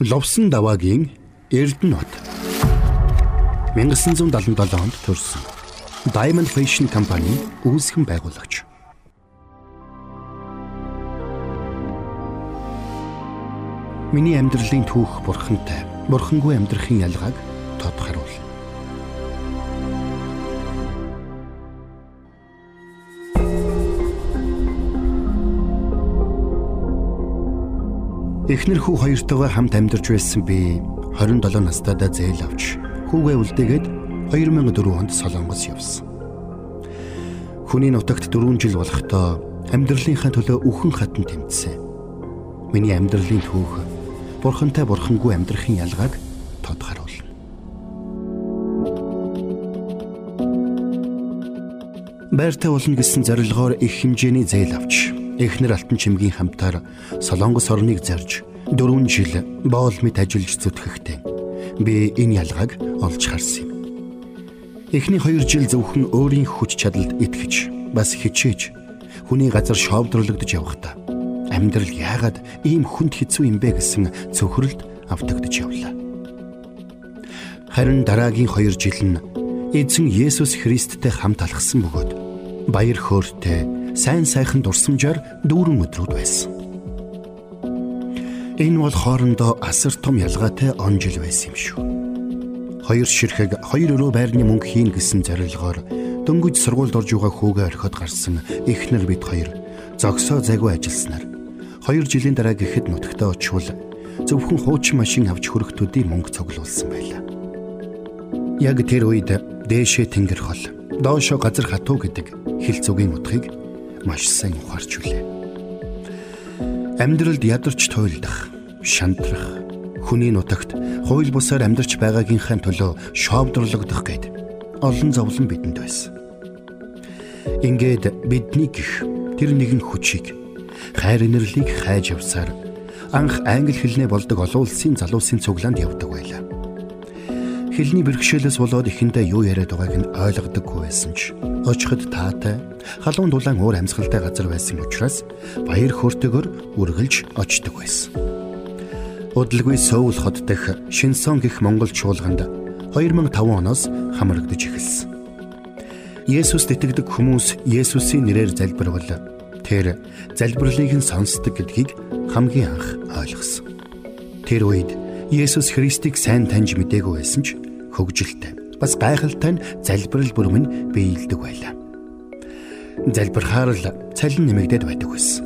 Ловсон даваагийн Эрдэнэт 1977 онд төрсөн. Diamond Fashion компани үүсгэн байгуулагч. Миний амьдралын түүх бурхантай. Бурхангүй амьдрахын ялгааг тодорхойлно. Эхнэр хүү хоёртойгоо хамт амьдарч байсан би 27 настайдаа зээл авч хүүгээ үлдээгээд 2004 онд Солонгос явсан. Хүний нутагт 4 жил болохдоо амьдралынхаа төлөө үхэн хатан тэмцсэн. Миний амьдралын түүх бурхантай бурхангүй амьдрахын ялгааг тодорхойлно. Байртай болно гэсэн зорилгоор их хэмжээний зээл авч эхнэр алтан чимгийн хамтаар Солонгос орныг зарж 4 жил боол мэд ажиллаж зүтгэхдээ би энэ ялгааг олж харсан юм. Эхний 2 жил зөвхөн өөрийн хүч чадалд итгэж бас хичээж хүний газар шоовдруулагдж явхдаа амьдрал яагаад ийм хүнд хэцүү юм бэ гэсэн цөхрөлд автагдж явлаа. Харин дараагийн 2 жил нь эзэн Есүс Христтэй хамт алхсан бөгөөд баяр хөөртэй сайн сайхан дурсамжаар дүүрэн өдрүүд байсан. Энэ бол хоорондоо асар том ялгаатай он жил байсан юм шүү. Хоёр ширхэг хоёр өрөө байрны мөнгө хийн гэсэн зорилгоор дөнгөж сургуульд орж байгаа хүүгээ орхиод гарсан эхнэр бид хоёр зогсоо зайгүй ажилласнаар хоёр жилийн дараа гэхэд нутагтаа очивол зөвхөн хуучин машин авч хүрэхтүүдийн мөнгө цуглуулсан байлаа. Яг тэр үед дээшээ тэнгэр хол, доошо газар хатуу гэдэг хилцүүгийн утгыг маш сайн ухаарч үлээ. Амьдралд ядарч туйлдах, шантрах, хүний нутагт хууль бусаар амьдарч байгаагийнхаа төлөө шоовдрлогдох гээд олон зовлон бидэнд байсан. Ингээд бидний гих тэр нэгэн хүчийг хайр инэрлийг хайж явсаар анх англи хэлнээ болдог олон улсын залуусын цуглаанд явдаг байлаа. Хэлний бэрхшээлээс болоод эхэндээ юу яриад байгааг нь ойлгодоггүй байсан ч очиход таатай халуун дулаан уур амьсгалтай газар байсан учраас баяр хөөртэйгөр үргэлж очдог байсан. Удалгүй Сөүл хот дэх Шинсон гих Монгол чуулганд 2005 оноос хамрагдаж эхэлсэн. Есүст итгэдэг хүмүүс Есүсийн нэрээр залбирвал тэр залбирлыг нь сонсдог гэдгийг хамгийн анх ойлгосон. Тэр үед Есүс Христийг сайн таньж мэдээгүй байсан ч хөгжилтэй бас гайхалтай нь залбирал бүрмэн биелдэг байлаа. Залбирхаар л цалин нэмэгдээд байдаг байсан.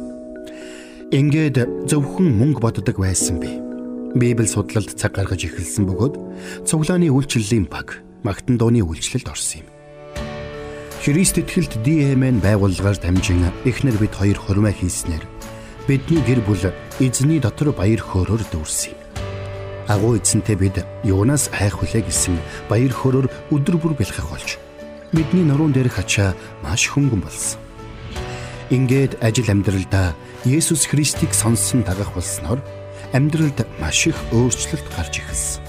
Ингээд зөвхөн мөнгө боддог байсан би. Библи судлалд цаг гаргаж эхэлсэн бөгөөд цуглааны үйлчлэлийн баг магтан дууны үйлчлэлд орсон юм. Христ итгэлт DMN байгууллагаар дамжин эхнэр бид хоёр хурмаа хийснээр бидний гэр бүл эзний дотор баяр хөөрөөр дүүрсэн юм агуу эзэнтэй бид юунаас айх хүлээ гэсэн баяр хөөрөөр өдөр бүр бэлхэх болж бидний нуруунд дээрх ачаа маш хөнгөн болсон. Ингээд ажил амьдралдаа Есүс Христийг сонссон дагах болсноор амьдралд маш их өөрчлөлт гарч ирсэн.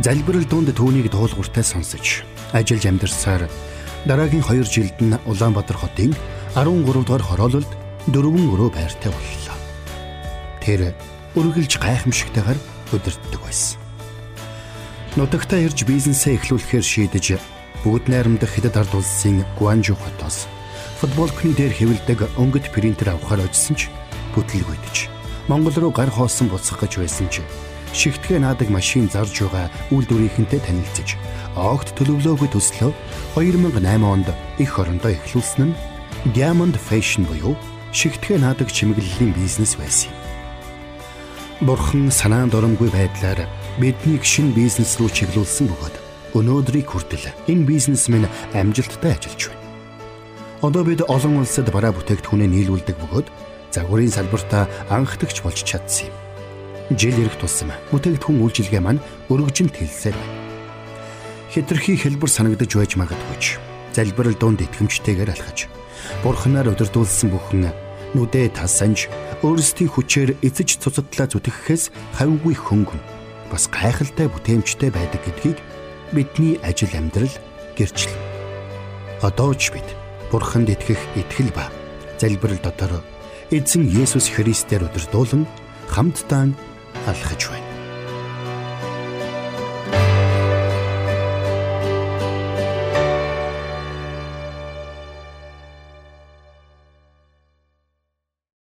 Залбирал дунд түүнийг дуулууртай сонсож ажиллаж амьдарсаар дараагийн 2 жилд нь Улаанбаатар хотын 13 дугаар хороололд дөрвөн өрөө байртай боллоо. Тэр үргэлж гайхамшигтайгаар удирддаг байсан. Нутагтаа ирж бизнесээ эхлүүлэхээр шийдэж бүгд найрамдах хэдэд ард улсын Гуанжу хотоос футболкны дээр хэвлдэг өнгөт принтер авахар очсон ч бүтлгүйдэж Монгол руу гар хоосон буцах гэж байсан ч шигтгэн наадаг машин зарж байгаа үйлдвэрийнхэнтэй танилцж огт төлөвлөөгүй төслөө 2008 онд их орондоо эхлүүлсэн нь Diamond Fashion буюу шигтгэн наадаг чимэглэлийн бизнес байсан юм. Бурхан санаанд оромгүй байдлаар биднийг шин бизнес рүү чиглүүлсэн бөгөөд өнөөдрийг хүртэл энэ бизнесмен амжилттай ажиллаж байна. Одоо бид олон улсад бараа бүтээгдэхүүнээ нийлүүлдэг бөгөөд загварын салбартаа анхдагч болж чадсан юм. Жил ирэх тусам бүтээгдэхүүн үйлчилгээ маань өргөжин тэлсээр байна. Хитрхи хэлбэр санагдаж байж магадгүй ч залбирал донд итгэмжтэйгээр алхаж бурханаар удирдуулсан бүхэн нүдээ тасанж өөрсдийн хүчээр эцэж цуцадлаа зүтгэхээс хавьгүй хөнгөн бас гайхалтай бүтээмжтэй байдаг гэдгийг бидний ажил амьдрал гэрчлэн. Одоо ч бид Бурханд итгэх итгэл ба залбирал дотор эзэн Есүс Христээр удирдуулан хамтдаа алхаж байна.